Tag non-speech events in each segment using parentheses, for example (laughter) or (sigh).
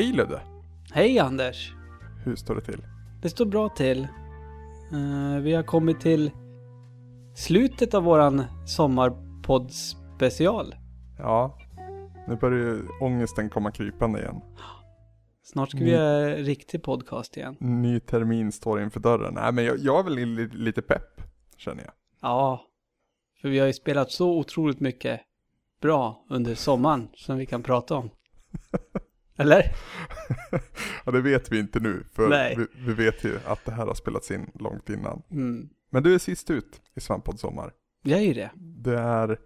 Hej Ludde! Hej Anders! Hur står det till? Det står bra till. Eh, vi har kommit till slutet av våran sommarpodd special. Ja, nu börjar ju ångesten komma krypande igen. Snart ska vi Mm. göra riktig podcast igen. Ny termin står inför dörren. Nej men jag, jag är väl li- lite pepp, känner jag. Ja, för vi har ju spelat så otroligt mycket bra under sommaren som vi kan prata om. (laughs) Eller? (laughs) ja det vet vi inte nu, för vi, vi vet ju att det här har spelats in långt innan. Mm. Men du är sist ut i Svamppodd Sommar. Jag är ju det. Det är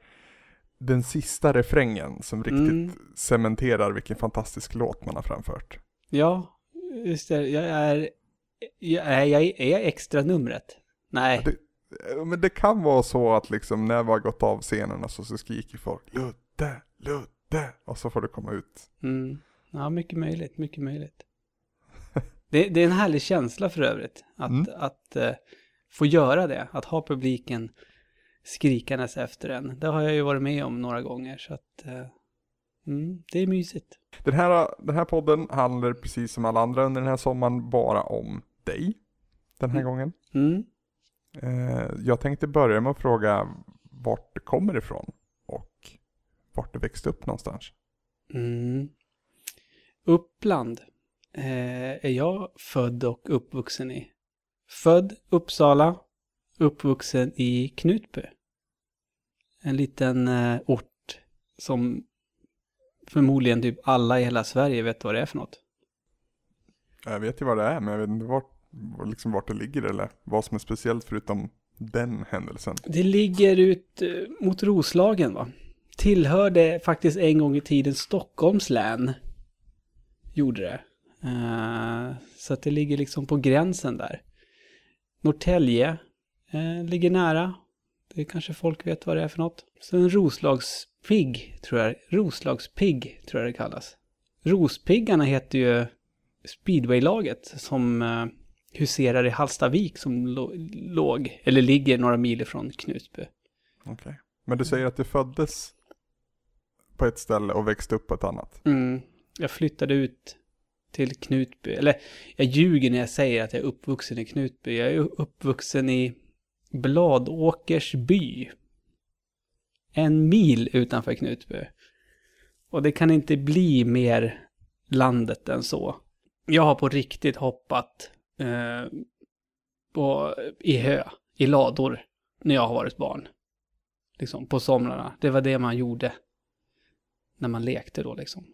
den sista refrängen som riktigt Mm. cementerar vilken fantastisk låt man har framfört. Ja, just det. Jag är... Jag är, jag är extra numret. Nej. Det, eh, men det kan vara så att liksom när vi har gått av scenen så, så skriker folk Ludde, Ludde och så får det komma ut. Mm. Ja, mycket möjligt, mycket möjligt. (laughs) Det, det är en härlig känsla för övrigt, att, Mm. att eh, få göra det, att ha publiken skrikandes efter en. Det har jag ju varit med om några gånger, så att eh, mm, det är mysigt. Den här, den här podden handlar precis som alla andra under den här sommaren bara om dig. Den här Mm. gången. Mm. Eh, jag tänkte börja med att fråga vart du kommer ifrån och vart du växte upp någonstans. Uppland eh, är jag född och uppvuxen i. Född Uppsala, uppvuxen i Knutby. En liten eh, ort som förmodligen typ alla i hela Sverige vet vad det är för något. Jag vet ju vad det är men jag vet inte vart, liksom vart det ligger eller vad som är speciellt förutom den händelsen. Det ligger ut eh, mot Roslagen va? Tillhörde faktiskt en gång i tiden Stockholms län. Gjorde det. Eh, så att det ligger liksom på gränsen där. Norrtälje eh, ligger nära. Det kanske folk vet vad det är för något. Sen Roslagspigg tror jag. Roslagspigg tror jag det kallas. Rospiggarna heter ju speedwaylaget som eh, huserar i Hallstavik som låg, eller ligger några mil ifrån Knutby. Okej. Men du säger att du föddes på ett ställe och växte upp på ett annat. Mm. Jag flyttade ut till Knutby. Eller jag ljuger när jag säger att jag är uppvuxen i Knutby. Jag är uppvuxen i Bladåkersby. En mil utanför Knutby. Och det kan inte bli mer landet än så. Jag har på riktigt hoppat eh, på, i hö, i lador, när jag har varit barn. Liksom på somrarna. Det var det man gjorde. När man lekte då liksom.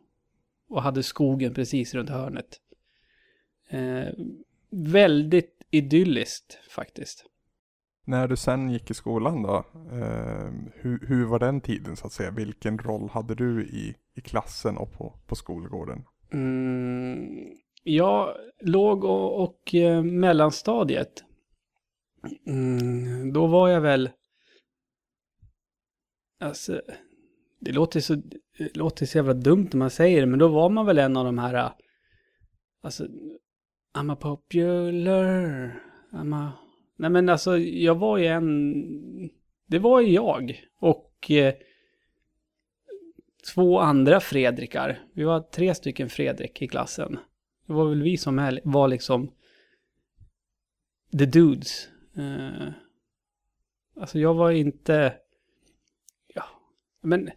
Och hade skogen precis runt hörnet. Eh, väldigt idylliskt faktiskt. När du sen gick i skolan då, eh, hur, hur var den tiden så att säga? Vilken roll hade du i, i klassen och på, på skolgården? Mm, ja, låg och, och eh, mellanstadiet. Mm, då var jag väl... Alltså, det låter så, det låter så jävla dumt när man säger det, men då var man väl en av de här... Alltså, I'm a popular... I'm a... Nej men alltså, jag var ju en... Det var ju jag. Och... Eh, två andra Fredrikar. Vi var tre stycken Fredrik i klassen. Det var väl vi som var liksom the dudes. Eh, alltså jag var inte... Ja, men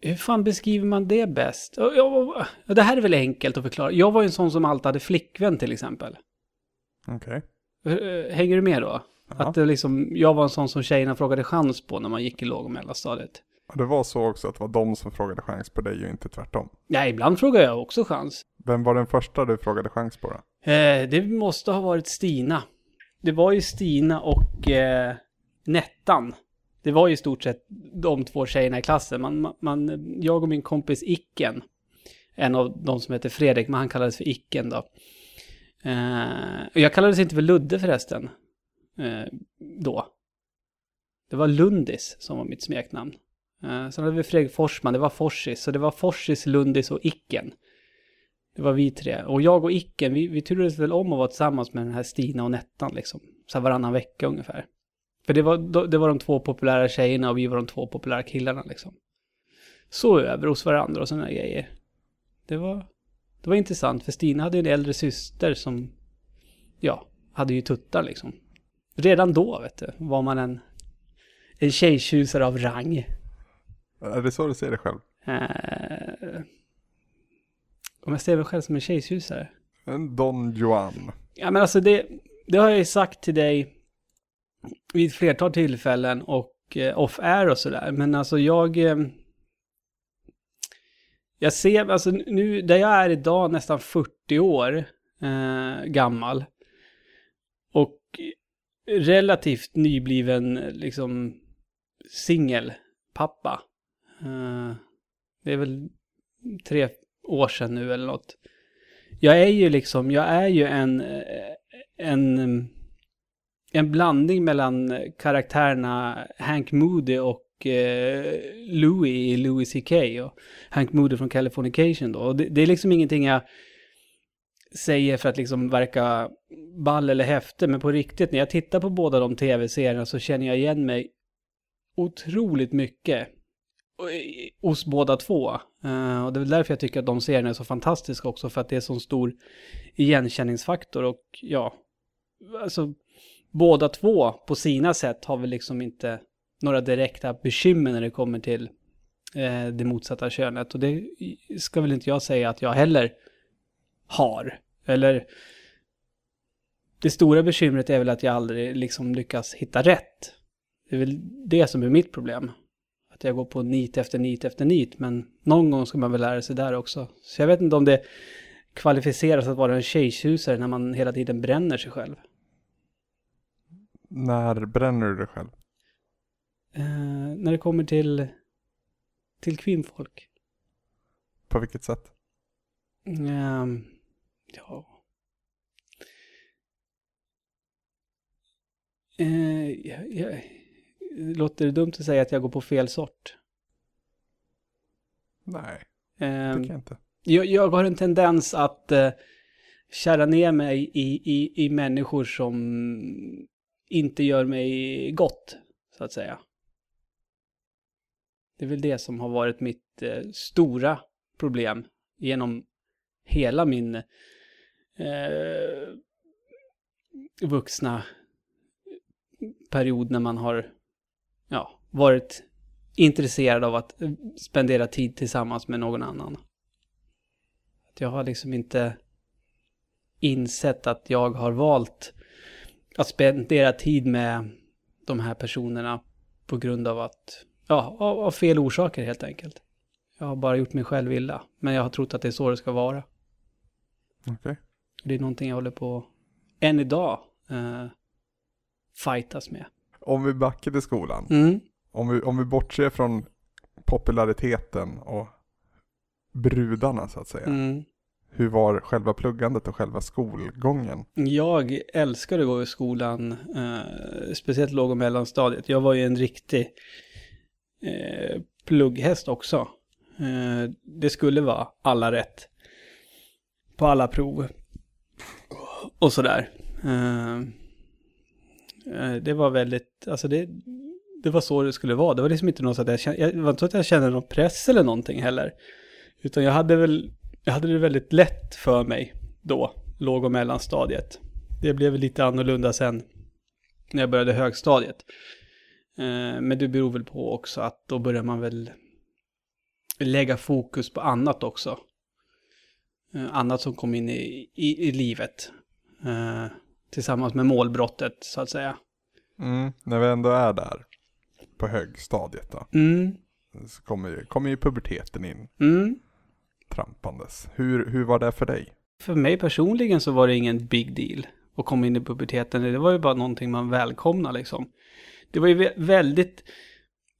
hur, fan beskriver man det bäst? Jag- det här är väl enkelt att förklara. Jag var ju en sån som alltid hade flickvän till exempel. Okej. Eh, Hänger du med då? Ja. Att det liksom, jag var en sån som tjejerna frågade chans på när man gick i låg och mellanstadiet. Det var så också att det var de som frågade chans på dig och inte tvärtom. Ja, ibland frågar jag också chans. Vem var den första du frågade chans på då? Eh, det måste ha varit Stina. Det var ju Stina och eh, Nettan. Det var ju i stort sett de två tjejerna i klassen. Man, man- jag och min kompis Icken, en av de som heter Fredrik, men han kallades för Icken då. Eh, och jag kallades inte för Ludde förresten. Eh, då. Det var Lundis som var mitt smeknamn. Eh, sen hade vi Fredrik Forsman, det var Forsis. Så det var Forsis, Lundis och Icken. Det var vi tre. Och jag och Icken, vi, vi turades väl om att vara tillsammans med den här Stina och Nettan liksom. Så här varannan vecka ungefär. För det var, det var de två populära tjejerna och vi var de två populära killarna liksom. Så över hos varandra och sådana grejer. Det var, det var intressant för Stina hade ju en äldre syster som, ja, hade ju tuttar liksom. Redan då, vet du, var man en, en tjejtjusare av rang. Är det så du ser det själv? Eh, om jag ser mig själv som en tjejtjusare? En Don Juan. Ja men alltså det, det har jag ju sagt till dig vid ett flertal tillfällen och eh, off-air och sådär. Men alltså jag... Eh, jag ser, alltså nu, där jag är idag nästan 40 år eh, gammal. Och relativt nybliven liksom singelpappa. Eh, det är väl tre år sedan nu eller något. Jag är ju liksom, jag är ju en, eh, en, en blandning mellan karaktärerna Hank Moody och eh, Louis i Louis CK och Hank Moody från Californication då. Och det, det är liksom ingenting jag säger för att liksom verka ball eller häfte, men på riktigt när jag tittar på båda de tv-serierna så känner jag igen mig otroligt mycket eh, hos båda två. Uh, och det är väl därför jag tycker att de serierna är så fantastiska också, för att det är så stor igenkänningsfaktor och ja, alltså båda två på sina sätt har väl liksom inte några direkta bekymmer när det kommer till eh, det motsatta könet. Och det ska väl inte jag säga att jag heller har. Eller det stora bekymret är väl att jag aldrig liksom lyckas hitta rätt. Det är väl det som är mitt problem att jag går på nit efter nit efter nit. Men någon gång ska man väl lära sig där också. Så jag vet inte om det kvalificeras att vara en tjejtjusare när man hela tiden bränner sig själv. När bränner du dig själv? Eh, när det kommer till, till kvinnfolk. På vilket sätt? Eh, ja... Eh, jag, jag, låter det dumt att säga att jag går på fel sort? Nej, det kan jag inte. Jag, jag har en tendens att uh, kära ner mig i, i, i människor som inte gör mig gott, så att säga. Det är väl det som har varit mitt eh, stora problem genom hela min eh, vuxna period när man har ja, varit intresserad av att eh, spendera tid tillsammans med någon annan. Att jag har liksom inte insett att jag har valt att spendera tid med de här personerna på grund av att, ja, av, av fel orsaker helt enkelt. Jag har bara gjort mig själv illa, men jag har trott att det är så det ska vara. Okej. Okay. Det är någonting jag håller på, än idag, eh, fightas med om vi backar till skolan. Mm. Om, vi, om vi bortser från populariteten och brudarna så att säga. Mm. Hur var själva pluggandet och själva skolgången? Jag älskade att gå i skolan, eh, speciellt låg och mellanstadiet. Jag var ju en riktig eh, plugghäst också. Eh, det skulle vara alla rätt på alla prov och sådär. Eh, eh det var väldigt, alltså det, det var så det skulle vara. Det var liksom inte något så att jag kände, jag var inte så att jag kände någon press eller någonting heller. Utan jag hade väl, jag hade det väldigt lätt för mig då, låg och mellanstadiet. Det blev lite annorlunda sen när jag började högstadiet. Eh, men det beror väl på också att då börjar man väl lägga fokus på annat också. Eh, annat som kom in i, i, i livet tillsammans med målbrottet så att säga. Mm, när vi ändå är där på högstadiet då. Mm. Så kommer ju, kommer ju puberteten in. Mm. Trampandes. Hur, hur var det för dig? För mig personligen så var det ingen big deal att komma in i puberteten. Det var ju bara någonting man välkomnade liksom. Det var ju väldigt,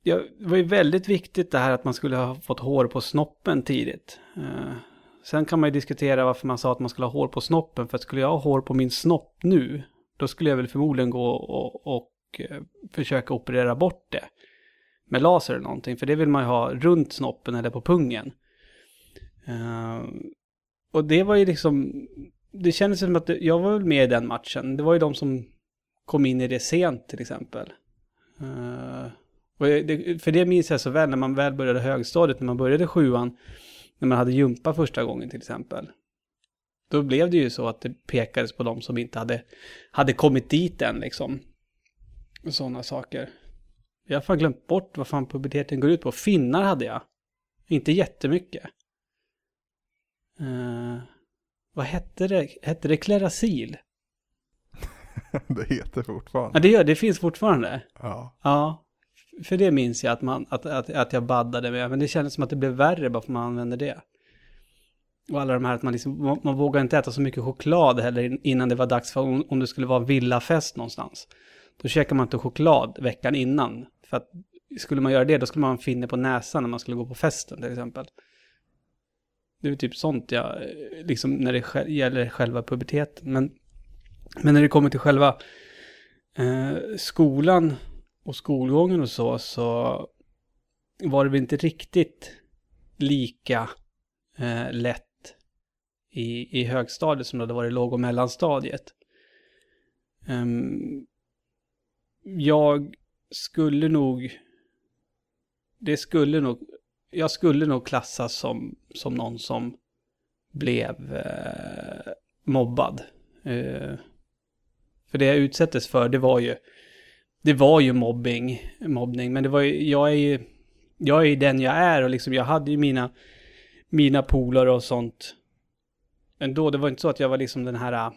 ja, det var ju väldigt viktigt det här att man skulle ha fått hår på snoppen tidigt. Uh, Sen kan man ju diskutera varför man sa att man skulle ha hår på snoppen. För skulle jag ha hår på min snopp nu, då skulle jag väl förmodligen gå och, och eh, försöka operera bort det. Med laser eller någonting. För det vill man ju ha runt snoppen eller på pungen. Uh, och det var ju liksom, det kändes som att jag var väl med i den matchen. Det var ju de som kom in i det sent till exempel. Uh, och det, för det minns jag så väl när man väl började högstadiet, när man började sjuan när man hade jumpa första gången till exempel. Då blev det ju så att det pekades på de som inte hade, hade kommit dit än liksom. Sådana saker. Jag har fan glömt bort vad fan puberteten går ut på. Finnar hade jag. Inte jättemycket. Uh, vad hette det? Hette det Klerasil? (laughs) det heter fortfarande. Ja, det gör det. finns fortfarande. Ja. Ja. För det minns jag att, man, att, att, att jag baddade med. Men det kändes som att det blev värre bara för att man använde det. Och alla de här att man liksom, man, vågar inte äta så mycket choklad heller innan det var dags för om, om det skulle vara villafest någonstans. Då käkar man inte choklad veckan innan. För att skulle man göra det, då skulle man finne på näsan när man skulle gå på festen till exempel. Det är typ sånt jag, liksom när det gäller själva puberteten. Men, men när det kommer till själva eh, skolan och skolgången och så, så var det väl inte riktigt lika eh, lätt i, i högstadiet som det hade varit i låg och mellanstadiet. Um, jag skulle nog, det skulle nog, jag skulle nog klassas som, som någon som blev eh, mobbad. Eh, för det jag utsattes för, det var ju, det var ju mobbing, mobbning, men det var ju, jag är ju, jag är ju den jag är och liksom jag hade ju mina, mina polare och sånt ändå. Det var inte så att jag var liksom den här eh,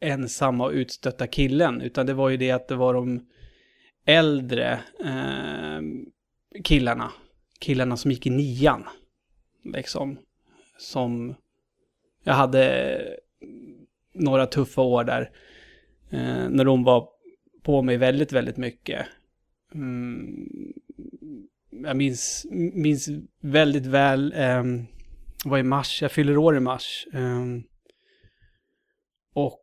ensamma och utstötta killen, utan det var ju det att det var de äldre eh, killarna, killarna som gick i nian, liksom, som jag hade några tuffa år där, eh, när de var på mig väldigt, väldigt mycket. Mm, jag minns, minns väldigt väl eh, var i mars, jag fyller år i mars. Eh, och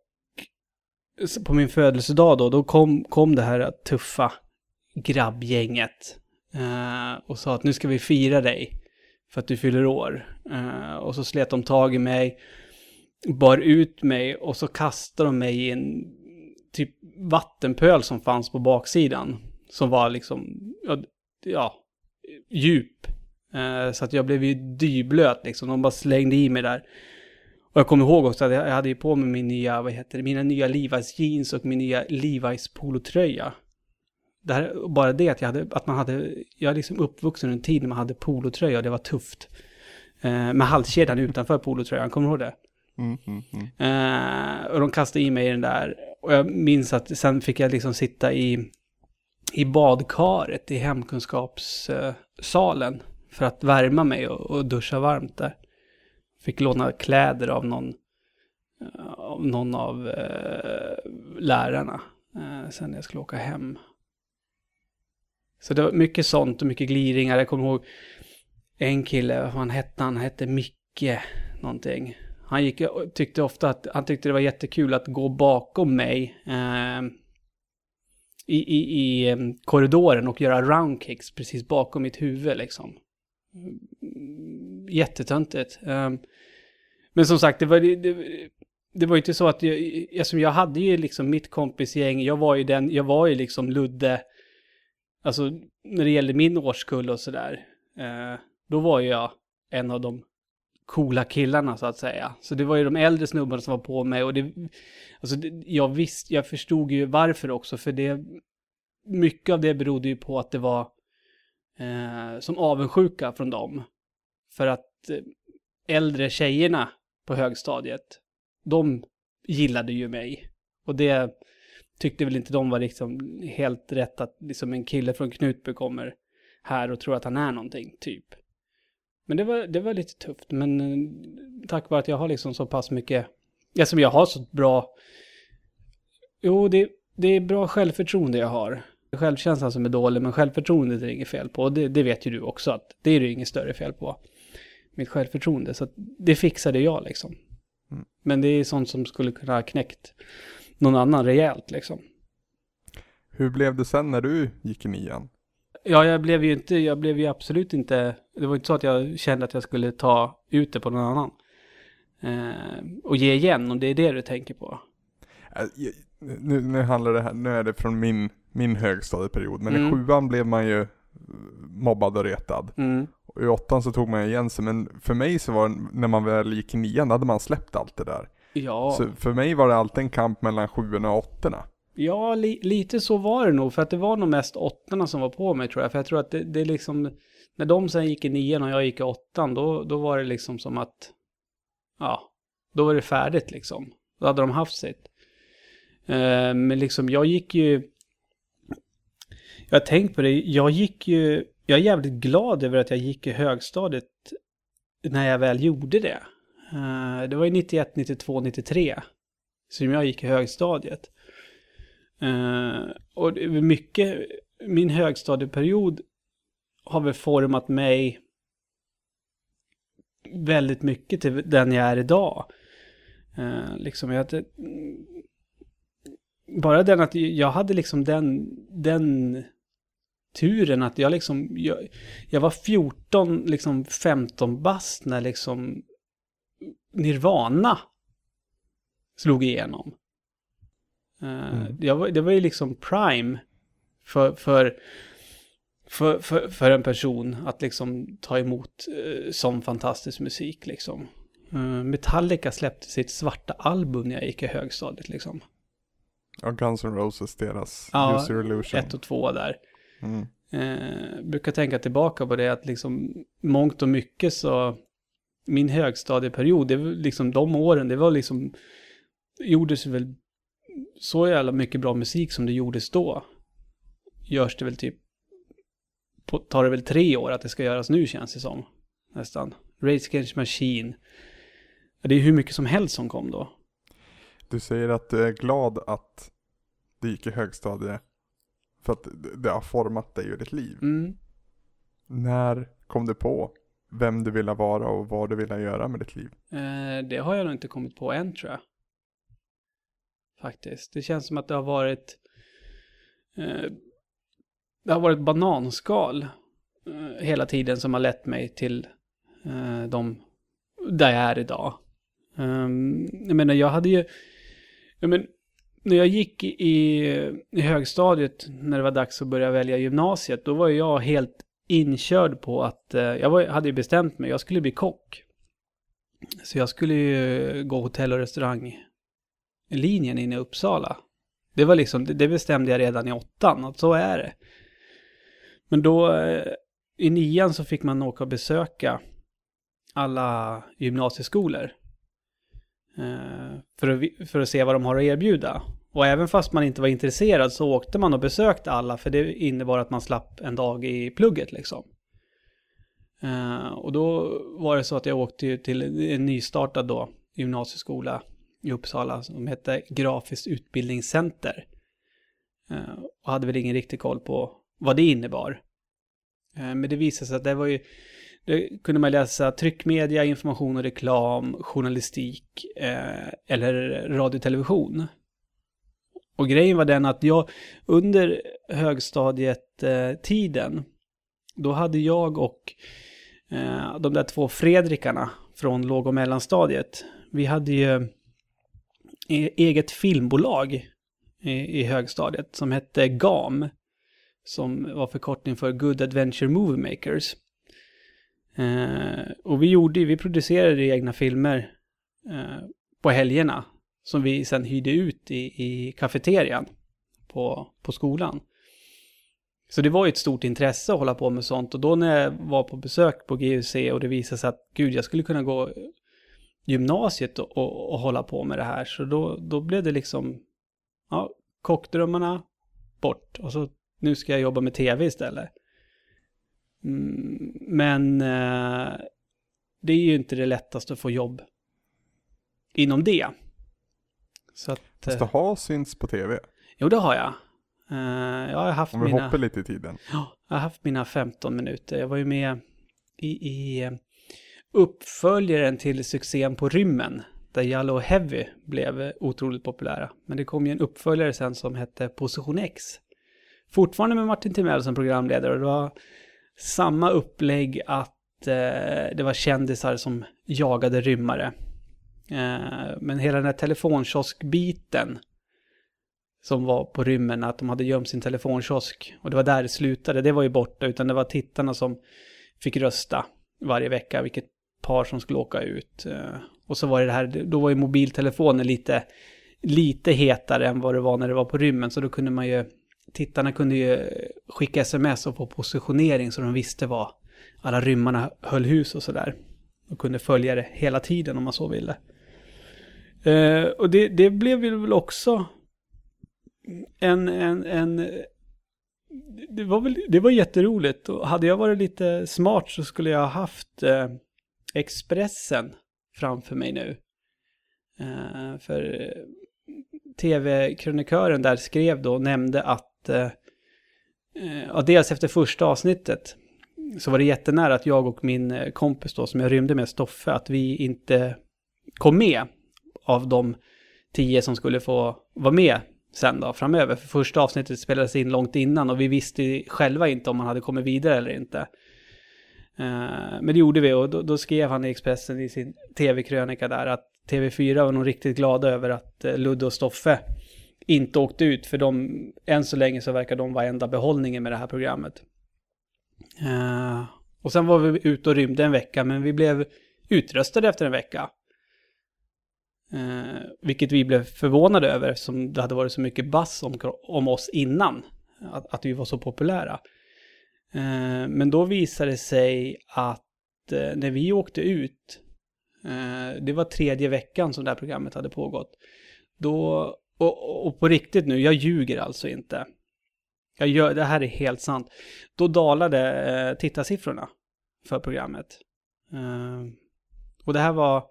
på min födelsedag då, då kom, kom det här tuffa grabbgänget. Eh, och sa att nu ska vi fira dig för att du fyller år. Eh, och så slet de tag i mig, bar ut mig och så kastade de mig i en typ vattenpöl som fanns på baksidan. Som var liksom, ja, ja djup. Eh, så att jag blev ju dyblöt liksom. De bara slängde i mig där. Och jag kommer ihåg också att jag hade ju på mig min nya, vad heter det, mina nya Levi's jeans och min nya Levi's polotröja. Det här, bara det att jag hade, att man hade, jag är liksom uppvuxen en tid när man hade polotröja och det var tufft. Eh, med halskedjan utanför polotröjan, kommer du ihåg det? Mm, mm, mm. Eh, och de kastade i mig den där. Och jag minns att sen fick jag liksom sitta i, i badkaret i hemkunskapssalen för att värma mig och, och duscha varmt där. Fick låna kläder av någon, eh, av någon av eh, lärarna eh, sen jag skulle åka hem. Så det var mycket sånt och mycket gliringar. Jag kommer ihåg en kille, vad han hette han? hette Micke någonting. Han gick, tyckte ofta att, han tyckte det var jättekul att gå bakom mig eh, i, i, i ehm, korridoren och göra roundkicks precis bakom mitt huvud liksom jättetöntigt. Eh, men som sagt, det var, det, det var inte så att jag, alltså jag hade ju liksom mitt kompisgäng, jag var ju den, jag var ju liksom Ludde, alltså när det gällde min årskull och sådär, eh, då var jag en av de coola killarna så att säga. Så det var ju de äldre snubbarna som var på mig och det, alltså det, jag visste, jag förstod ju varför också, för det, mycket av det berodde ju på att det var eh, som avundsjuka från dem. För att eh, äldre tjejerna på högstadiet, de gillade ju mig. Och det tyckte väl inte de var liksom helt rätt att liksom en kille från Knutby kommer här och tror att han är någonting, typ. Men det var, det var lite tufft, men eh, tack vare att jag har liksom så pass mycket, ja som jag har så bra, jo det, det är bra självförtroende jag har självkänslan som är dålig, men självförtroendet är det inget fel på. Och det, det vet ju du också att det är det inget större fel på. Mitt självförtroende. Så det fixade jag liksom. Mm. Men det är sånt som skulle kunna ha knäckt någon annan rejält liksom. Hur blev det sen när du gick i nian? Ja, jag blev ju inte, jag blev ju absolut inte, det var inte så att jag kände att jag skulle ta ut det på någon annan. Eh, och ge igen, om det är det du tänker på. Äh, nu, nu handlar det här, nu är det från min min högstadieperiod. Men mm. i sjuan blev man ju mobbad och retad. Mm. Och i åttan så tog man igen sig, men för mig så var det, när man väl gick i nian, hade man släppt allt det där. Ja, Så för mig var det alltid en kamp mellan sjuorna och åttorna. ja li, lite så var det nog. För att det var nog mest åttorna som var på mig tror jag. För jag tror att det, det liksom, när de sen gick i nian och jag gick i åttan, då, då var det liksom som att, ja, då var det färdigt liksom. Då hade de haft sitt. Eh, men liksom, jag gick ju, jag har tänkt på det, jag gick ju, jag är jävligt glad över att jag gick i högstadiet när jag väl gjorde det. Eh, det var ju 91, 92, 93 som jag gick i högstadiet. Eh, och det är mycket, min högstadieperiod har väl format mig väldigt mycket till den jag är idag. Eh, liksom jag hade, bara den att jag hade liksom den, den turen att jag liksom, jag, jag var 14, liksom 15 bast när liksom Nirvana slog igenom. Eh, Mm. jag var, det var ju liksom prime för, för, för, för, för en person att liksom ta emot uh, sån fantastisk musik liksom. Eh, Metallica släppte sitt svarta album när jag gick i högstadiet liksom. Och Guns N' Roses, deras Ja, User Illusion. Ett och två där. Mm. Eh, brukar tänka tillbaka på det att liksom mångt och mycket så min högstadieperiod, det var liksom de åren, det var liksom gjordes väl så jävla mycket bra musik som det gjordes då. Görs det väl typ på, tar det väl tre år att det ska göras nu känns det som. Nästan. Rage Against Machine. Det är hur mycket som helst som kom då. Du säger att du är glad att du gick i högstadiet för att det har format dig och ditt liv. Mm. När kom du på vem du ville vara och vad du ville göra med ditt liv? Eh, det har jag nog inte kommit på än tror jag. Faktiskt. Det känns som att det har varit... Eh, det har varit bananskal eh, hela tiden som har lett mig till eh, de... Där jag är idag. Um, jag menar, jag hade ju... Jag men, när jag gick i, i högstadiet, när det var dags att börja välja gymnasiet, då var jag helt inkörd på att... Eh, jag var, hade ju bestämt mig, jag skulle bli kock. Så jag skulle ju gå hotell och restauranglinjen inne i Uppsala. Det var liksom, det bestämde jag redan i åttan, att så är det. Men då, eh, i nian så fick man åka och besöka alla gymnasieskolor. Eh, För att, för att se vad de har att erbjuda. Och även fast man inte var intresserad så åkte man och besökte alla för det innebar att man slapp en dag i plugget liksom. Eh, och då var det så att jag åkte ju till en nystartad då gymnasieskola i Uppsala som hette Grafiskt utbildningscenter. Eh, och hade väl ingen riktig koll på vad det innebar. Eh, men det visade sig att det var ju, det kunde man läsa tryckmedia, information och reklam, journalistik eh, eller radio och television. Och grejen var den att jag under högstadiet eh, då hade jag och eh, de där två Fredrikarna från låg och mellanstadiet, vi hade ju e, eget filmbolag i, i högstadiet som hette GAM. Som var förkortning för Good Adventure Movie Makers. Eh, och vi gjorde, vi producerade egna filmer eh, på helgerna. Som vi sen hyrde ut i, i kafeterian på, på skolan. Så det var ju ett stort intresse att hålla på med sånt. Och då när jag var på besök på GUC och det visade sig att gud, jag skulle kunna gå gymnasiet och, och, och hålla på med det här. Så då, då blev det liksom, ja, kockdrömmarna bort. Och så nu ska jag jobba med tv istället. Mm, men eh, det är ju inte det lättaste att få jobb inom det. Så att, Fast du eh, har syns på tv. jo det har jag. Eh, jag har haft Om vi mina... hoppar lite i tiden. Ja, jag har haft mina 15 minuter. Jag var ju med i, i eh, uppföljaren till succén på rymmen. Där Yellow Heavy blev otroligt populära. Men det kom ju en uppföljare sen som hette Position X. Fortfarande med Martin Timell som programledare. Och det var samma upplägg att eh, det var kändisar som jagade rymmare. Eh, men hela den här telefonkioskbiten som var på rymmen, att de hade gömt sin telefonkiosk. Och det var där det slutade, det var ju borta, utan det var tittarna som fick rösta varje vecka vilket par som skulle åka ut. Eh, och så var det det här, då var ju mobiltelefonen lite, lite hetare än vad det var när det var på rymmen. Så då kunde man ju, tittarna kunde ju skicka sms och få positionering så de visste var alla rymmarna höll hus och sådär. Och kunde följa det hela tiden om man så ville. Eh, och det, det blev väl också en, en, en det var, väl, det var jätteroligt och hade jag varit lite smart så skulle jag ha haft eh, Expressen framför mig nu. Eh, för eh, tv-krönikören där skrev då och nämnde att eh, eh, ja, dels efter första avsnittet så var det jättenära att jag och min eh, kompis då som jag rymde med, Stoffe, att vi inte kom med av de tio som skulle få vara med sen då framöver. För första avsnittet spelades in långt innan och vi visste själva inte om man hade kommit vidare eller inte. Eh, men det gjorde vi och då, då, skrev han i Expressen i sin tv-krönika där att TV4 var nog riktigt glada över att eh, Ludde och Stoffe inte åkte ut för de, än så länge så verkar de vara enda behållningen med det här programmet. Eh, och sen var vi ute och rymde en vecka men vi blev utröstade efter en vecka. Eh, vilket vi blev förvånade över eftersom det hade varit så mycket bass om, om oss innan. Att, att vi var så populära. Eh, men då visade det sig att eh, när vi åkte ut, eh, det var tredje veckan som det här programmet hade pågått. Då, och, och på riktigt nu, jag ljuger alltså inte. Jag gör, det här är helt sant. Då dalade eh, tittarsiffrorna för programmet. Eh, och det här var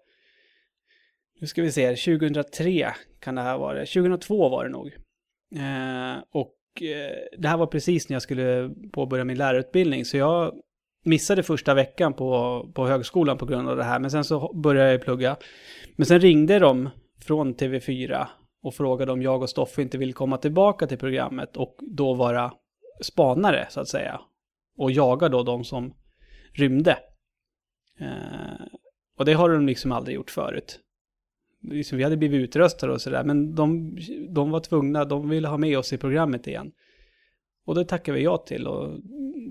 nu ska vi se, 2003 kan det här vara. 2002 var det nog. Eh, och eh, det här var precis när jag skulle påbörja min lärarutbildning. Så jag missade första veckan på, på högskolan på grund av det här. Men sen så började jag plugga. Men sen ringde de från TV4 och frågade om jag och Stoffe inte vill komma tillbaka till programmet och då vara spanare så att säga. Och jaga då de som rymde. Eh, och det har de liksom aldrig gjort förut liksom, vi hade blivit utröstade och sådär, men de, de var tvungna, de ville ha med oss i programmet igen. Och det tackade vi ja till och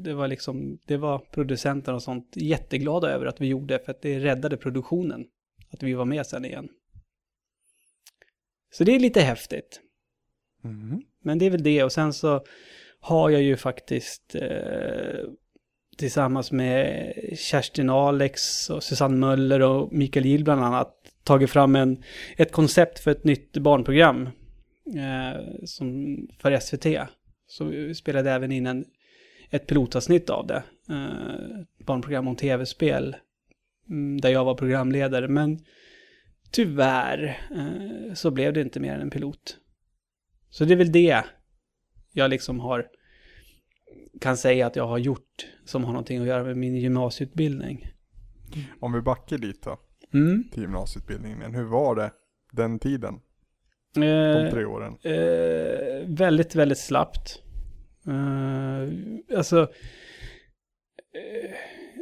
det var liksom, det var producenten och sånt jätteglada över att vi gjorde för att det räddade produktionen. Att vi var med sen igen. Så det är lite häftigt. Mm. Men det är väl det och sen så har jag ju faktiskt eh, tillsammans med Kerstin Alex och Susanne Möller och Mikael Gill bland annat tagit fram en, ett koncept för ett nytt barnprogram eh, som, för SVT. Så vi spelade även in en, ett pilotavsnitt av det. Eh, barnprogram om tv-spel. Mm, där jag var programledare. Men tyvärr eh, så blev det inte mer än en pilot. Så det är väl det jag liksom har kan säga att jag har gjort som har någonting att göra med min gymnasieutbildning. Om vi backar dit då mm. till gymnasieutbildningen. Hur var det den tiden? Eh, De tre åren. Eh, väldigt, väldigt slappt. Eh, alltså,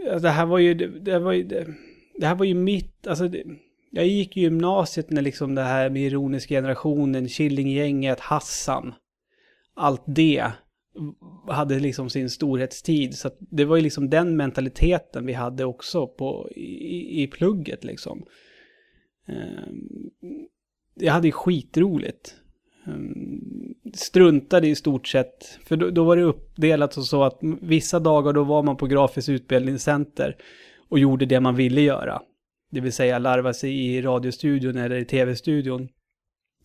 eh, det här var ju, det, var ju, det, det, här var ju mitt, alltså det, jag gick i gymnasiet när liksom det här med ironisk generationen, Killinggänget, Hassan, allt det hade liksom sin storhetstid. Så det var ju liksom den mentaliteten vi hade också på, i, i plugget liksom. Ehm, jag hade ju skitroligt. Ehm, struntade i stort sett, för då, då var det uppdelat så, så att vissa dagar då var man på grafiskt utbildningscenter och gjorde det man ville göra. Det vill säga larva sig i radiostudion eller i tv-studion.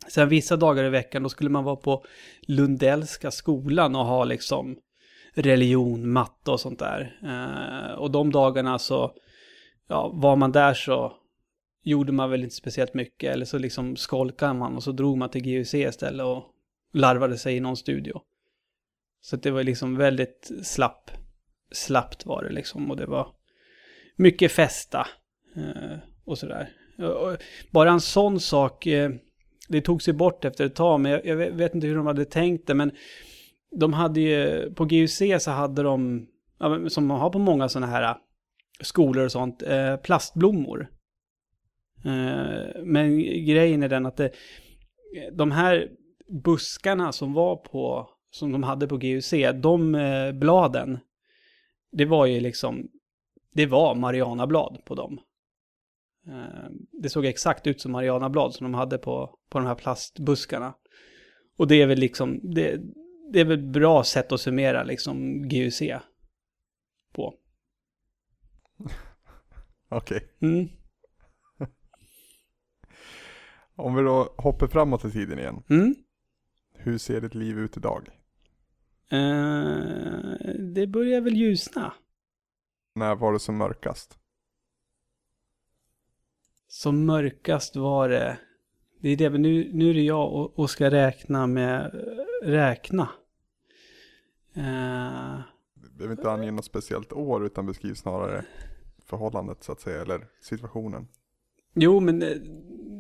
Sen vissa dagar i veckan då skulle man vara på Lundellska skolan och ha liksom religion, matte och sånt där. Eh, och de dagarna så, ja, var man där så gjorde man väl inte speciellt mycket. Eller så liksom skolkade man och så drog man till GUC istället och larvade sig i någon studio. Så det var liksom väldigt slapp, slappt var det liksom. Och det var mycket festa eh, och sådär. Bara en sån sak, eh, det tog sig bort efter ett tag, men jag, jag, vet inte hur de hade tänkt det, men de hade ju, på GUC så hade de, som man har på många sådana här äh, skolor och sånt, eh, plastblommor. Eh, men grejen är den att det, de här buskarna som var på, som de hade på GUC, de eh, bladen, det var ju liksom det var marianablad på dem. Eh, Det såg exakt ut som marianablad som de hade på, på de här plastbuskarna. Och det är väl liksom, det, det är väl ett bra sätt att summera liksom GUC på. (laughs) Okej. Mm. (laughs) Om vi då hoppar framåt i tiden igen. Mm. Hur ser ditt liv ut idag? Eh, det börjar väl ljusna. När var det som mörkast? Som mörkast var det, det är det, men nu, nu är det jag och, och ska räkna med, räkna. Eh, Du behöver inte ange något speciellt år utan beskriv snarare förhållandet så att säga, eller situationen. Jo, men det,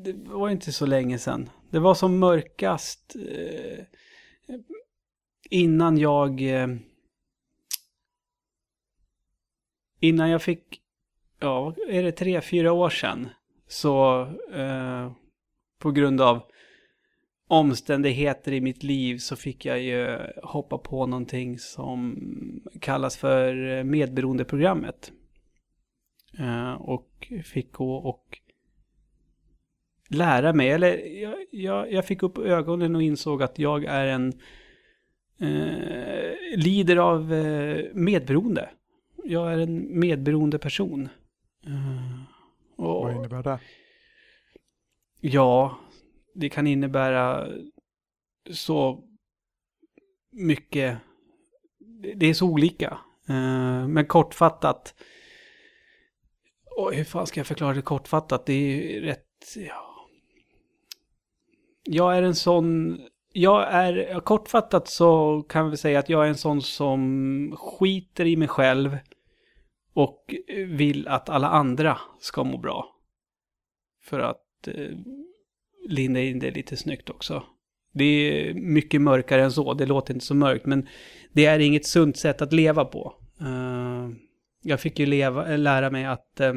det var inte så länge sedan. Det var som mörkast eh, innan jag... Eh, innan jag fick... Ja, är det tre, fyra år sedan? Så eh, på grund av omständigheter i mitt liv så fick jag ju hoppa på någonting som kallas för medberoendeprogrammet. Eh, och fick gå och lära mig, eller jag, jag, jag fick upp ögonen och insåg att jag är en eh, lider av eh, medberoende. Jag är en medberoende person. Eh, och, Vad innebär det? Ja, det kan innebära så mycket. Det är så olika. Eh, Men kortfattat. Oj, hur fan ska jag förklara det kortfattat? Det är ju rätt... Ja. Jag är en sån... Jag är... Kortfattat så kan vi säga att jag är en sån som skiter i mig själv. Och vill att alla andra ska må bra. För att eh, linda in det lite snyggt också. Det är mycket mörkare än så, det låter inte så mörkt, men det är inget sunt sätt att leva på. Uh, jag fick ju leva, lära mig att uh,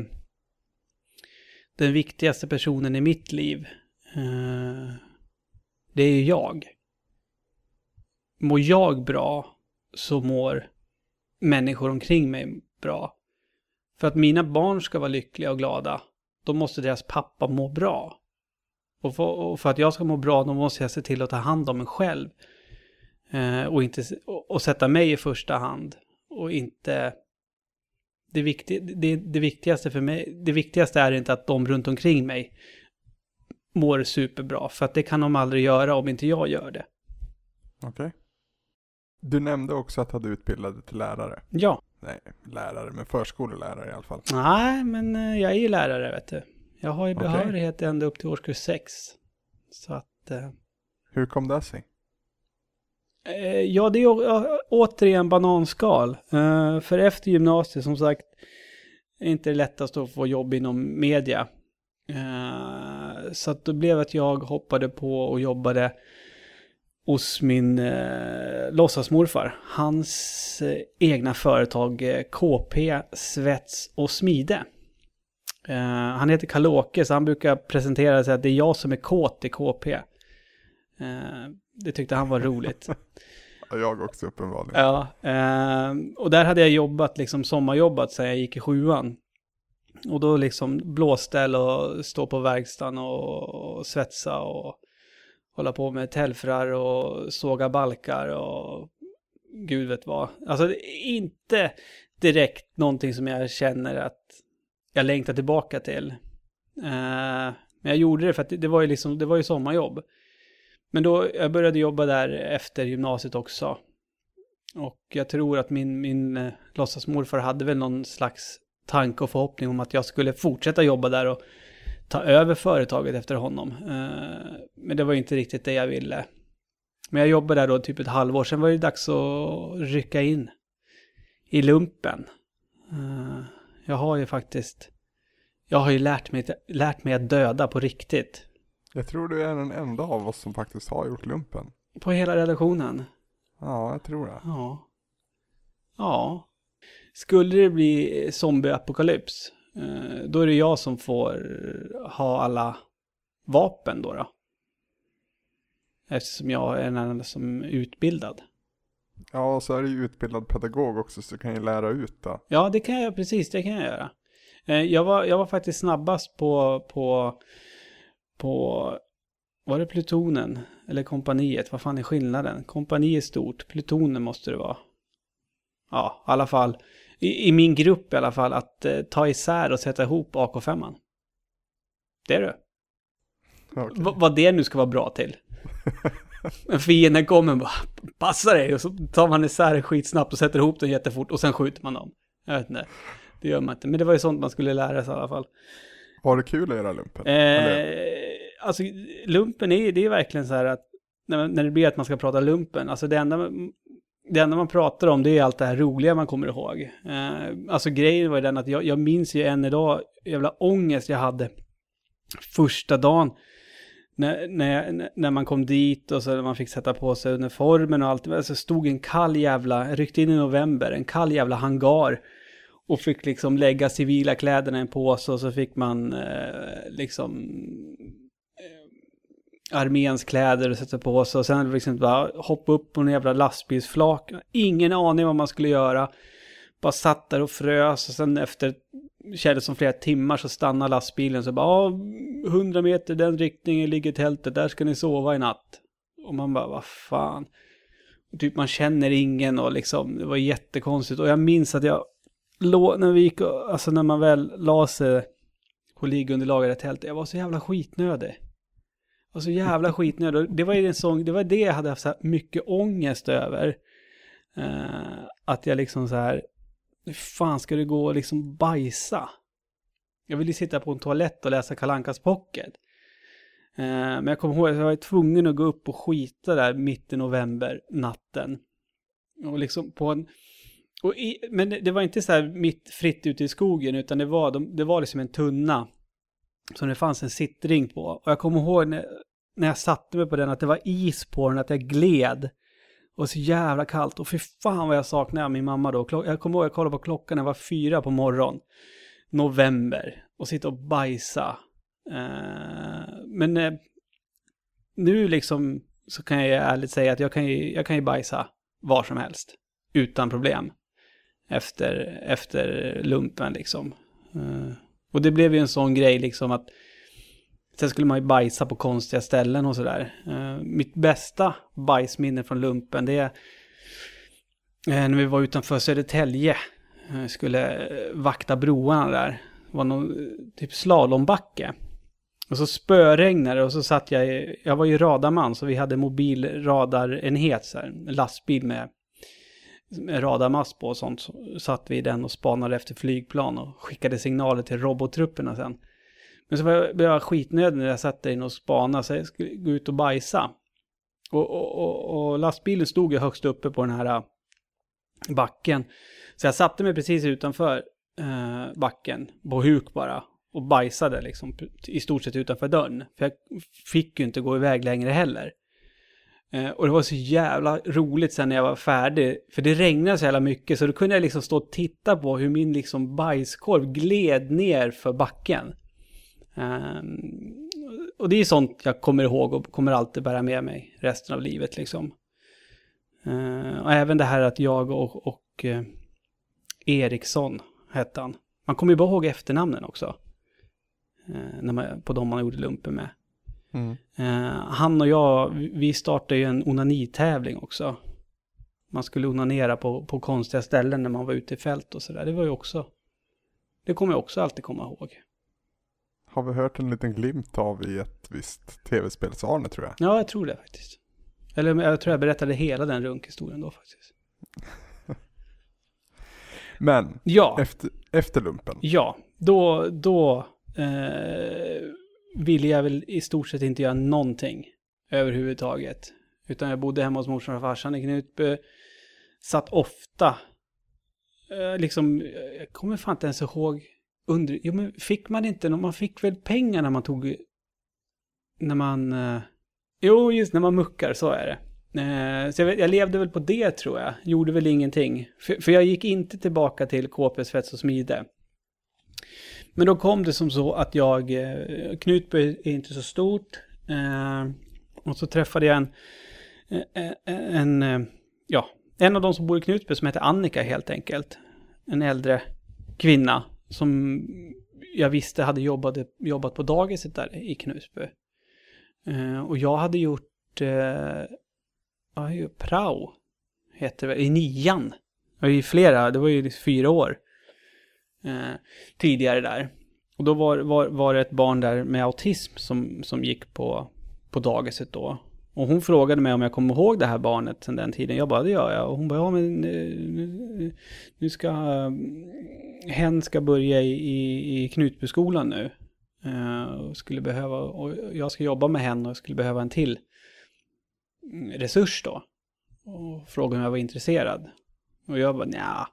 den viktigaste personen i mitt liv, uh, det är ju jag. Mår jag bra så mår människor omkring mig bra. För att mina barn ska vara lyckliga och glada, då måste deras pappa må bra. Och för, och för att jag ska må bra, då måste jag se till att ta hand om mig själv. Eh, och, inte, och, och sätta mig i första hand. Och inte... Det, vikti, det, det viktigaste för mig, det viktigaste är inte att de runt omkring mig mår superbra. För att det kan de aldrig göra om inte jag gör det. Okej. Du nämnde också att du hade utbildat dig till lärare. Ja. Nej, lärare, men förskolelärare i alla fall. Nej, men eh, jag är ju lärare, vet du. Jag har ju behörighet ända upp till årskurs 6. Så att... Eh, Hur kom det sig? Eh, Ja, det är å- återigen bananskal. Eh, För efter gymnasiet, som sagt, är inte det lättast att få jobb inom media. Så att det blev att jag hoppade på och jobbade hos min eh, låtsasmorfar. Hans eh, egna företag eh, KP Svets och Smide. Eh, han heter Kallåke så han brukar presentera sig att det är jag som är kåt i KP. Eh, det tyckte han var roligt. (laughs) Ja, Jag också uppenbarligen. Ja, eh, och där hade jag jobbat, liksom sommarjobbat sedan jag gick i sjuan. Och då liksom blåställ och stå på verkstaden och, och svetsa och hålla på med telfrar och såga balkar och gud vet vad. Alltså inte direkt någonting som jag känner att jag längtar tillbaka till. Eh, men jag gjorde det för att det, var ju liksom, det var ju sommarjobb. Men då, jag började jobba där efter gymnasiet också. Och jag tror att min, min eh, låtsasmorfar hade väl någon slags tanke och förhoppning om att jag skulle fortsätta jobba där och ta över företaget efter honom. Eh, men det var ju inte riktigt det jag ville. Men jag jobbade där då typ ett halvår, sen var det dags att rycka in i lumpen. Eh, jag har ju faktiskt, jag har ju lärt mig, lärt mig att döda på riktigt. Jag tror du är den enda av oss som faktiskt har gjort lumpen. På hela redaktionen. Ja, jag tror det. Ja. Ja. Skulle det bli zombieapokalyps, då är det jag som får ha alla vapen då. då. Eftersom jag är den enda som är utbildad. Ja, och så är du ju utbildad pedagog också så du kan ju lära ut då. Ja, det kan jag, precis, det kan jag göra. Eh, jag, var, jag var faktiskt snabbast på, på, på, var det plutonen? Eller kompaniet? Vad fan är skillnaden? Kompani är stort, plutonen måste det vara. Ja, i alla fall. I, i min grupp i alla fall, att eh, ta isär och sätta ihop AK5. Det är du. V- vad det nu ska vara bra till. En fiende kommer bara, passa dig. Och så tar man isär skitsnabbt och sätter ihop den jättefort och sen skjuter man dem. Jag vet inte. Det gör man inte. Men det var ju sånt man skulle lära sig i alla fall. Var det kul att göra lumpen? Eh, alltså, lumpen är det är verkligen så här att när det blir att man ska prata lumpen, alltså det enda, det enda man pratar om det är allt det här roliga man kommer ihåg. Eh, alltså grejen var ju den att jag, jag minns ju än idag jävla ångest jag hade första dagen. När, när, när man kom dit och så när man fick sätta på sig uniformen och allt. Alltså stod en kall jävla, ryckte in i november, en kall jävla hangar. Och fick liksom lägga civila kläderna i en påse och så fick man eh, liksom arméns kläder och sätta på sig. Och sen liksom bara hoppa upp på en jävla lastbilsflak. Ingen aning vad man skulle göra. Bara satt där och frös och sen efter kändes som flera timmar så stannade lastbilen så bara ja, 100 meter den riktningen ligger tältet, där ska ni sova i natt. Och man bara, vad fan. Och typ man känner ingen och liksom, det var jättekonstigt. Och jag minns att jag låg, när vi gick, och- alltså när man väl la sig på liggunderlaget i tältet, jag var så jävla skitnödig. Och så jävla skitnödig. Det var ju en sång, det var det jag hade haft så här mycket ångest över. Eh, att jag liksom så här, hur fan ska det gå och liksom bajsa? Jag ville sitta på en toalett och läsa Kalankas pocket. Eh, men jag kommer ihåg att jag var tvungen att gå upp och skita där mitt i november, natten. Och liksom på en... Och i, men det, det var inte så här mitt fritt ute i skogen, utan det var, de, det var liksom en tunna. Som det fanns en sittring på. Och jag kommer ihåg när, när jag satte mig på den, att det var is på den, att jag gled. Och så jävla kallt. Och fy fan vad jag saknade min mamma då. Jag kommer ihåg jag kollade på klockan det jag var fyra på morgon. November. Och sitta och bajsa. Eh, men eh, nu liksom så kan jag ärligt säga att jag kan ju, jag kan ju bajsa var som helst. Utan problem. Efter, efter lumpen liksom. Eh, och det blev ju en sån grej liksom att Sen skulle man ju bajsa på konstiga ställen och sådär. Eh, mitt bästa bajsminne från lumpen det är eh, när vi var utanför Södertälje. Eh, skulle eh, vakta broarna där. Det var någon eh, typ slalombacke. Och så spöregnade det och så satt jag i, jag var ju radarman så vi hade mobil radarenhet så här, en lastbil med, med radarmast på och sånt. Så satt vi i den och spanade efter flygplan och skickade signaler till robottrupperna sen. Men så blev jag skitnödig när jag satt där inne och spanade så jag skulle gå ut och bajsa. Och, och, och, och lastbilen stod ju högst uppe på den här äh, backen. Så jag satte mig precis utanför eh, backen, på huk bara. Och bajsade liksom i stort sett utanför dörren. För jag fick ju inte gå iväg längre heller. Eh, och det var så jävla roligt sen när jag var färdig. För det regnade så jävla mycket så då kunde jag liksom stå och titta på hur min liksom bajskorv gled ner för backen. Ehm, och det är sånt jag kommer ihåg och kommer alltid bära med mig resten av livet liksom. Ehm, och även det här att jag och, och eh, Eriksson hette han. Man kommer ju bara ihåg efternamnen också. Eh, när man, på de man gjorde lumpen med. Mm. Eh, han och jag, vi- startade ju en onanitävling också. Man skulle onanera på, på konstiga ställen när man var ute i fält och sådär. Det var ju också, det kommer jag också alltid komma ihåg. Har vi hört en liten glimt av i ett visst tv-spelsarne tror jag. Ja, jag tror det faktiskt. Eller jag tror jag berättade hela den runkhistorien då faktiskt. (laughs) Men Ja, efter, efter lumpen. ja, då, då eh, ville jag väl i stort sett inte göra någonting överhuvudtaget. Utan jag bodde hemma hos morsan och farsan i Knutby. Satt ofta, eh, liksom, jag kommer fan inte ens ihåg, under, jo men fick man inte, man fick väl pengar när man tog, när man, eh, jo just när man muckar, så är det. Eh, Så jag, jag levde väl på det tror jag. Gjorde väl ingenting. För, för jag gick inte tillbaka till KP Svets och Smide. Men då kom det som så att jag, eh, Knutby är inte så stort. Eh, och så träffade jag en, eh, eh, en, en ja, en av de som bor i Knutby som heter Annika helt enkelt. En äldre kvinna som jag visste hade jobbat, jobbat på dagiset där i Knutby. Eh, och jag hade gjort eh, ja, prao, heter det i nian. Det var ju flera, det var ju liksom fyra år eh, tidigare där. Och då var, var, var det ett barn där med autism som, som gick på, på dagiset då. Och hon frågade mig om jag kommer ihåg det här barnet sedan den tiden. Jag bara, det gör jag. Och hon bara, ja men eh, nu, nu ska, hen ska börja i, i, i Knutbyskolan nu. Uh, och skulle behöva, och jag ska jobba med henne och skulle behöva en till resurs då. Och frågade om jag var intresserad. Och jag bara, nja.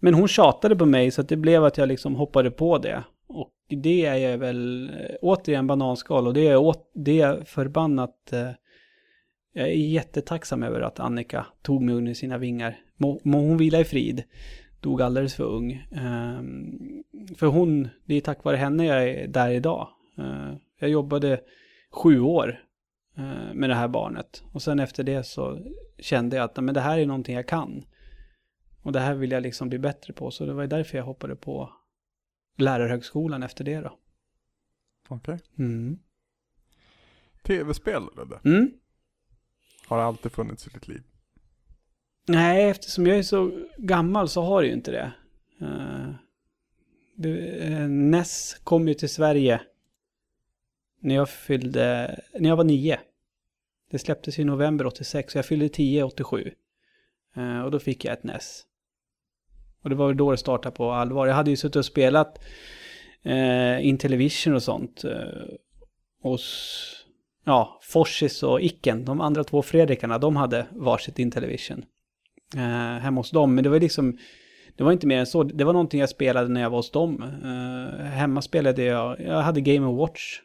Men hon tjatade på mig så att det blev att jag liksom hoppade på det. Och det är väl eh, återigen bananskal och det är, jag, det är förbannat eh, jag är jättetacksam över att Annika tog mig under sina vingar. Må, må hon vila i frid. Dog alldeles för ung. Ehm, för hon, det är tack vare henne jag är där idag. Eh, jag jobbade sju år med det här barnet. Och sen efter det så kände jag att men det här är någonting jag kan. Och det här vill jag liksom bli bättre på. Så det var därför jag hoppade på lärarhögskolan efter det då. Okej. Okay. Mm. Tv-spel det? Mm. Har alltid funnits i ditt liv? Nej, eftersom jag är så gammal så har det ju inte det. Uh, det uh, NES kom ju till Sverige när jag fyllde, när jag var nio. Det släpptes i november 86, så jag fyllde 10 87. Uh, och då fick jag ett NES. Och det var väl då det startade på allvar. Jag hade ju suttit och spelat eh, in Intellivision och sånt. Eh, hos ja, Forsis och Icken, de andra två Fredrikarna, de hade varsitt Intellivision. Eh, hemma hos dem, men det var liksom, det var inte mer än så. Det var någonting jag spelade när jag var hos dem. Eh, hemma spelade jag, jag hade Game Watch.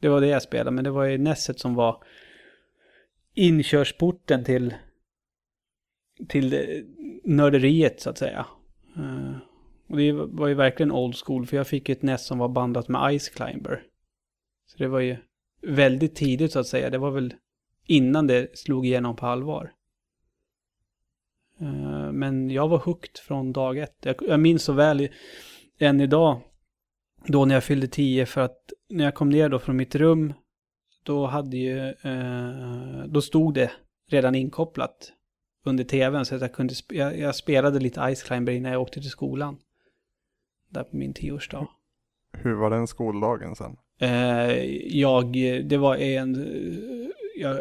Det var det jag spelade, men det var ju Nesset som var inkörsporten till, till nörderiet så att säga. Eh, och det var ju verkligen old school, för jag fick ett NES som var bandat med Ice Climber. Så det var ju väldigt tidigt så att säga. Det var väl innan det slog igenom på allvar. Eh, men jag var hooked från dag ett. Jag minns så väl än idag, då när jag fyllde tio, för att när jag kom ner då från mitt rum, då hade ju, eh, då stod det redan inkopplat under tvn så att jag kunde, jag, jag spelade lite Ice Climber innan jag åkte till skolan. Där på min tioårsdag. Hur var den skoldagen sen? Eh, jag, det var en, jag,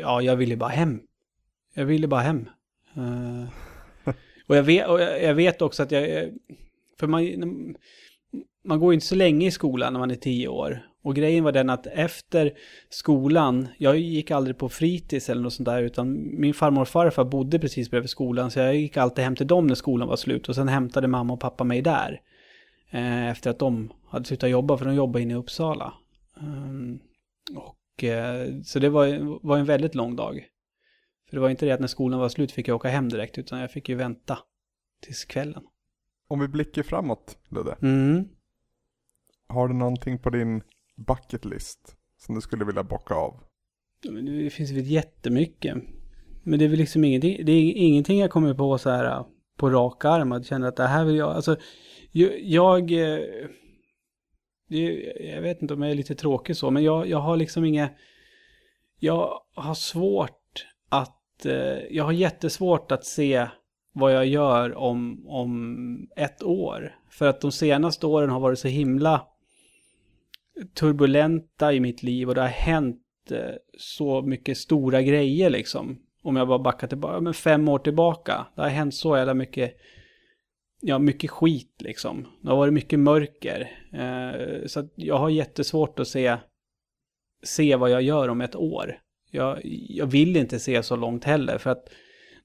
ja, jag ville bara hem. Jag ville bara hem. Eh, och jag vet, och jag vet också att jag, för man, man går inte så länge i skolan när man är tio år. Och grejen var den att efter skolan, jag gick aldrig på fritids eller något sånt där, utan min farmor och farfar bodde precis bredvid skolan, så jag gick alltid hem till dem när skolan var slut. Och sen hämtade mamma och pappa mig där. Eh, efter att de hade slutat jobba, för de jobbade inne i Uppsala. Um, och, eh, så det var, var en väldigt lång dag. För det var inte det att när skolan var slut fick jag åka hem direkt, utan jag fick ju vänta tills kvällen. Om vi blickar framåt, Ludde. Mm. Har du någonting på din bucket list som du skulle vilja bocka av? Det finns väl jättemycket. Men det är väl liksom ingenting, det är ingenting jag kommer på så här på rak arm. Att känna att det här vill jag, alltså jag, eh, jag vet inte om jag är lite tråkig så, men jag, jag har liksom inga, jag har svårt att, eh, jag har jättesvårt att se vad jag gör om, om ett år. För att de senaste åren har varit så himla turbulenta i mitt liv och det har hänt eh, så mycket stora grejer liksom. Om jag bara backar tillbaka, men fem år tillbaka. Det har hänt så jävla mycket ja, mycket skit liksom. Det har varit mycket mörker. Eh, så jag har jättesvårt att se, se vad jag gör om ett år. Jag, jag vill inte se så långt heller för att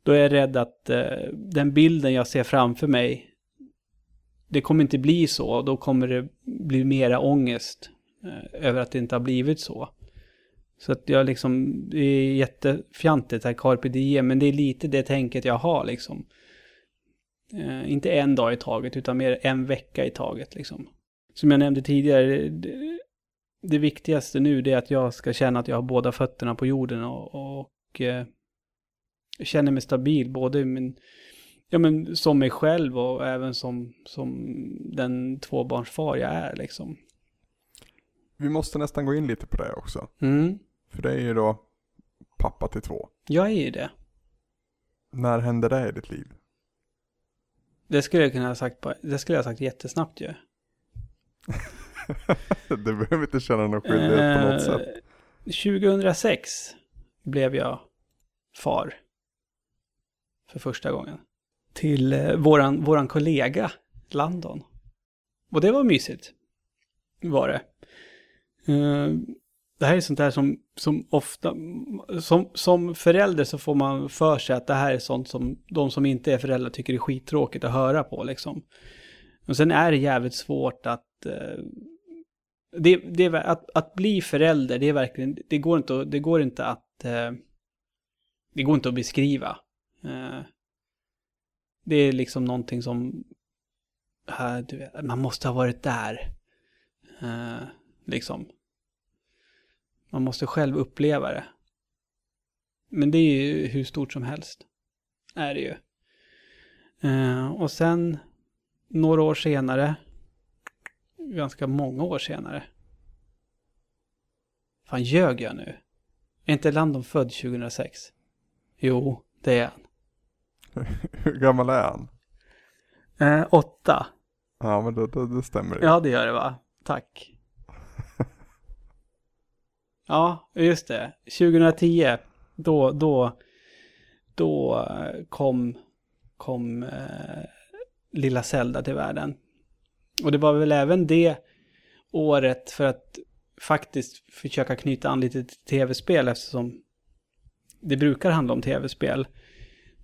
då är jag rädd att eh, den bilden jag ser framför mig det kommer inte bli så. Då kommer det bli mera ångest Eh, över att det inte har blivit så. Så att jag liksom, det är jättefjantigt här carpe diem, men det är lite det tänket jag har liksom. Eh, inte en dag i taget, utan mer en vecka i taget. Liksom. Som jag nämnde tidigare, det, det, viktigaste nu det är att jag ska känna att jag har båda fötterna på jorden och, och eh, känner mig stabil både min, ja men som mig själv och även som, som den tvåbarnsfar jag är liksom. Vi måste nästan gå in lite på det också. Mm, För det är ju då pappa till två. jag är ju det. När hände det i ditt liv? Det skulle jag kunna ha sagt på, det skulle jag ha sagt jättesnabbt ju. (laughs) du behöver inte känna någon skyldighet på något sätt. Eh, 2006 blev jag far. För första gången. Till eh, våran, våran kollega Landon. Och det var mysigt. Var det. Eh, det här är sånt där som, som ofta, som, som förälder så får man för sig att det här är sånt som de som inte är föräldrar tycker är skittråkigt att höra på liksom. Och sen är det jävligt svårt att eh, det, det, att, att bli förälder, det är verkligen, det går inte, att- det går inte att, eh, det går inte att beskriva. Det är liksom någonting som, du vet, man måste ha varit där. Liksom. Man måste själv uppleva det. Men det är ju hur stort som helst. Är det ju. Eh, och sen, några år senare, ganska många år senare. Fan, ljög jag nu? Är inte Landon född 2006? Jo, det är han. (laughs) Hur gammal är han? Eh, åtta. Ja men det, det, det stämmer. Ja, det gör det va? Tack. Ja, just det. 2010, då, då, då kom, kom eh, lilla Zelda till världen. Och det var väl även det året för att faktiskt försöka knyta an lite till tv-spel eftersom det brukar handla om tv-spel.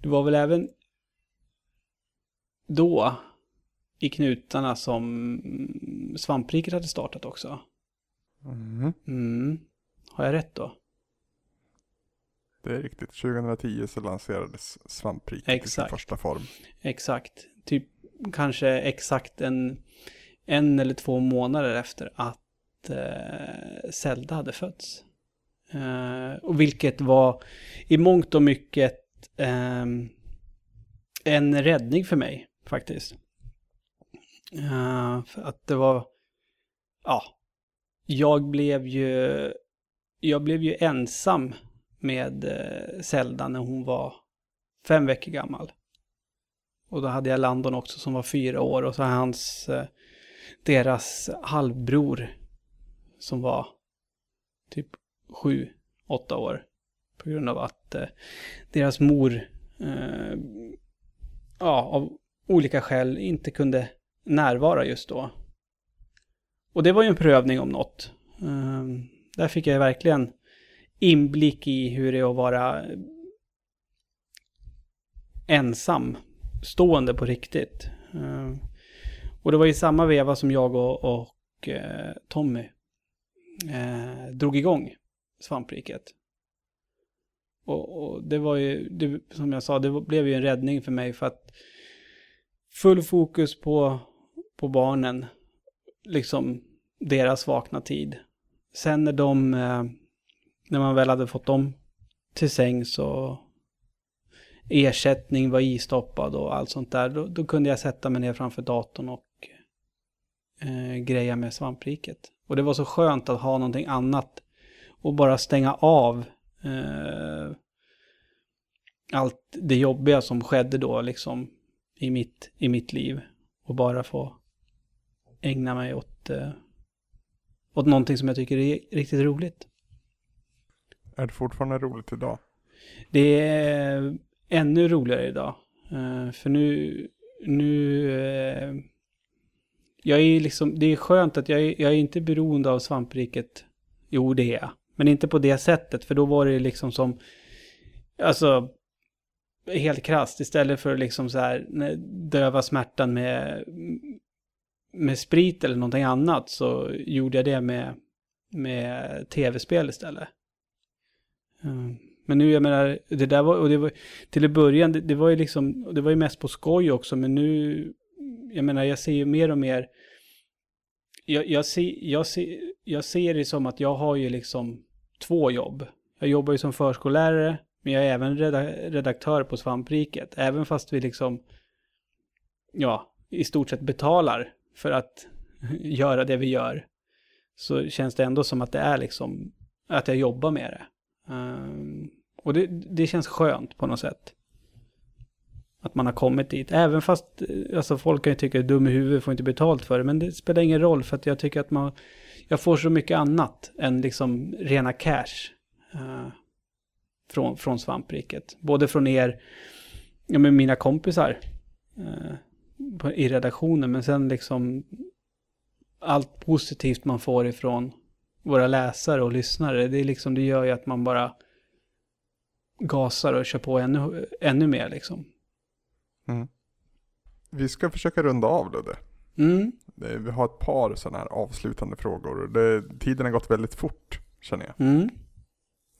Det var väl även då i knutarna som svampriket hade startat också. Mhm. Mm. Har jag rätt då? Det är riktigt. 2010 så lanserades svampriket i sin första form. Exakt. Typ kanske exakt en, en eller två månader efter att eh, Zelda hade fötts. Eh, och vilket var i mångt och mycket ehm, en räddning för mig faktiskt. Eh, för att det var, ja, jag blev ju, jag blev ju ensam med eh, Zelda när hon var fem veckor gammal. Och då hade jag Landon också som var fyra år och så hans, eh, deras halvbror som var typ sju, åtta år. På grund av att eh, deras mor, eh, ja, av olika skäl inte kunde närvara just då. Och det var ju en prövning om något. Ehm, där fick jag verkligen inblick i hur det är att vara ensam stående på riktigt. Eh, och det var i samma veva som jag och, och eh, Tommy eh, drog igång svampriket. Och, och det var ju, det, som jag sa, det blev ju en räddning för mig för att full fokus på, på barnen, liksom deras vakna tid. Sen när de, eh, när man väl hade fått dem till säng så ersättning var istoppad och allt sånt där. Då, då kunde jag sätta mig ner framför datorn och eh, greja med svampriket. Och det var så skönt att ha någonting annat och bara stänga av eh, allt det jobbiga som skedde då liksom i mitt, i mitt liv. Och bara få ägna mig åt, eh, åt någonting som jag tycker är riktigt roligt. Är det fortfarande roligt idag? Det är ännu roligare idag. Eh, för nu, nu, eh, jag är liksom, det är skönt att jag är, jag är inte beroende av svampriket. Jo, det är jag. Men inte på det sättet, för då var det liksom som, alltså, helt krasst. Istället för liksom så här, döva smärtan med, med sprit eller någonting annat så gjorde jag det med, med tv-spel istället. Mm. Men nu, jag menar, det där var, och det var, till i början, det, det var ju liksom, och det var ju mest på skoj också, men nu, jag menar, jag ser ju mer och mer, jag, jag, ser, jag, ser, jag ser det som att jag har ju liksom två jobb. Jag jobbar ju som förskollärare, Men jag är även redaktör på Svampriket. Även fast vi liksom, ja, i stort sett betalar för att (laughs) göra det vi gör. Så känns det ändå som att det är liksom, att jag jobbar med det. Ehm, och det, det känns skönt på något sätt. Att man har kommit dit. Även fast, eh, alltså folk kan ju tycka att dum i huvudet får inte betalt för det. Men det spelar ingen roll för att jag tycker att man, jag får så mycket annat än liksom rena cash. Uh, från, från svampriket. Både från er, ja med mina kompisar Uh, på, i redaktionen. Men sen liksom allt positivt man får ifrån våra läsare och lyssnare. Det är liksom, det gör ju att man bara gasar och kör på ännu, ännu mer liksom. Mm. Vi ska försöka runda av Ludde. Mm, Det- Vi har ett par sådana här avslutande frågor. Det, tiden har gått väldigt fort känner jag. mm.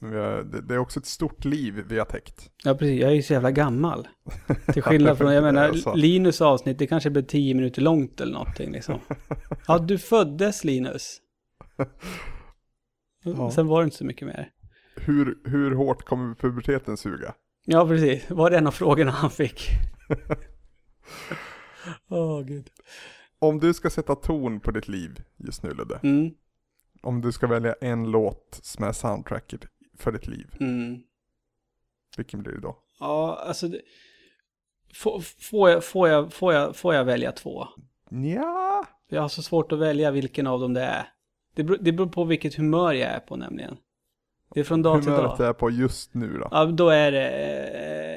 Det, är också ett stort liv vi har täckt. Ja, precis. Jag är ju så jävla gammal. (laughs) Till skillnad från, jag menar. Linus avsnitt, det kanske blev tio minuter långt eller någonting liksom. (laughs) Ja, du föddes Linus. (laughs) Ja. Sen var det inte så mycket mer. Hur, hur hårt kommer puberteten suga? Ja, precis. Var det en av frågorna han fick? Åh, gud. Om du ska sätta ton på ditt liv just nu Ludde. Mm, Om du ska välja en låt som är soundtracket för ditt liv. mm. Vilken blir det då? Ja, alltså... Det... Får, får, jag, får, jag, får, jag, får jag välja två? Ja. Jag har så svårt att välja vilken av dem det är. Det beror, det beror på vilket humör jag är på nämligen. Det är från dag till Humöret dag. är på just nu då? Ja, då är det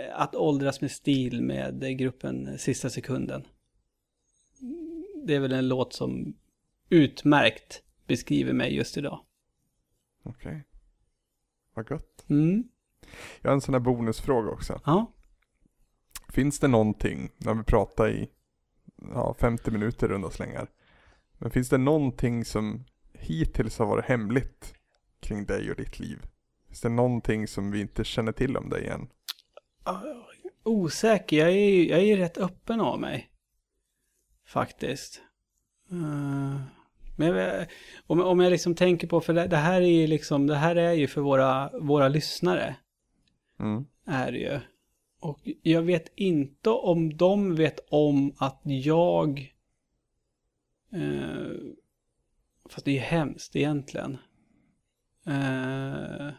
eh, att åldras med stil med gruppen Sista sekunden. Det är väl en låt som utmärkt beskriver mig just idag. Okej. Vad gött. Mm. Jag har en sån här bonusfråga också. Ja. Finns det någonting, när vi pratar i ja, 50 minuter runda slängar. Men finns det någonting som hittills har varit hemligt kring dig och ditt liv? Finns det någonting som vi inte känner till om dig än? Osäker, jag är jag är rätt öppen av mig. Faktiskt. Eh, men jag, om, om jag liksom tänker på, för det, det här är ju liksom, det här är ju för våra, våra lyssnare. Mm. är det ju. Och jag vet inte om de vet om att jag... Eh, fast det är ju hemskt egentligen. Eh,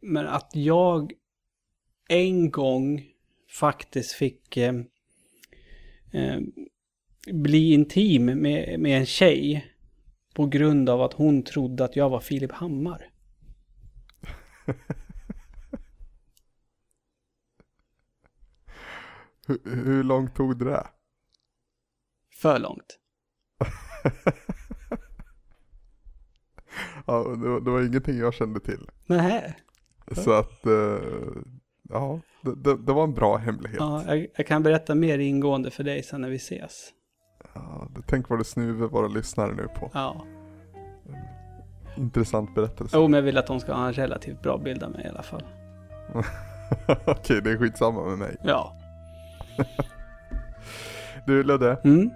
men att jag en gång faktiskt fick eh, eh, bli intim med, med en tjej på grund av att hon trodde att jag var Filip Hammar. (laughs) Hur, hur långt tog det där? För långt. (laughs) Ja, det, var, det var ingenting jag kände till. Nej. Så att, eh, ja, det, det, det var en bra hemlighet. Ja, jag, jag kan berätta mer ingående för dig sen när vi ses. Ja, tänk vad du snuver våra lyssnare nu på. Ja. Intressant berättelse. Jo, men jag vill att de ska ha en relativt bra bild av mig i alla fall. (laughs) Okej, det är skitsamma med mig. Ja. (laughs) Du Ludde, Mm.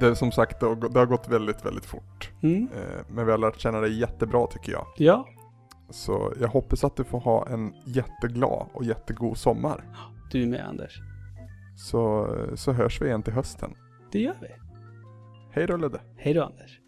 det är som sagt, det har, gå- det har gått väldigt, väldigt fort. Mm. Eh, men vi har lärt känna dig jättebra tycker jag. Ja, Så jag hoppas att du får ha en jätteglad och jättegod sommar. du med Anders. Så, så hörs vi igen till hösten. Det gör vi. Hej då Ludde. Hej då Anders.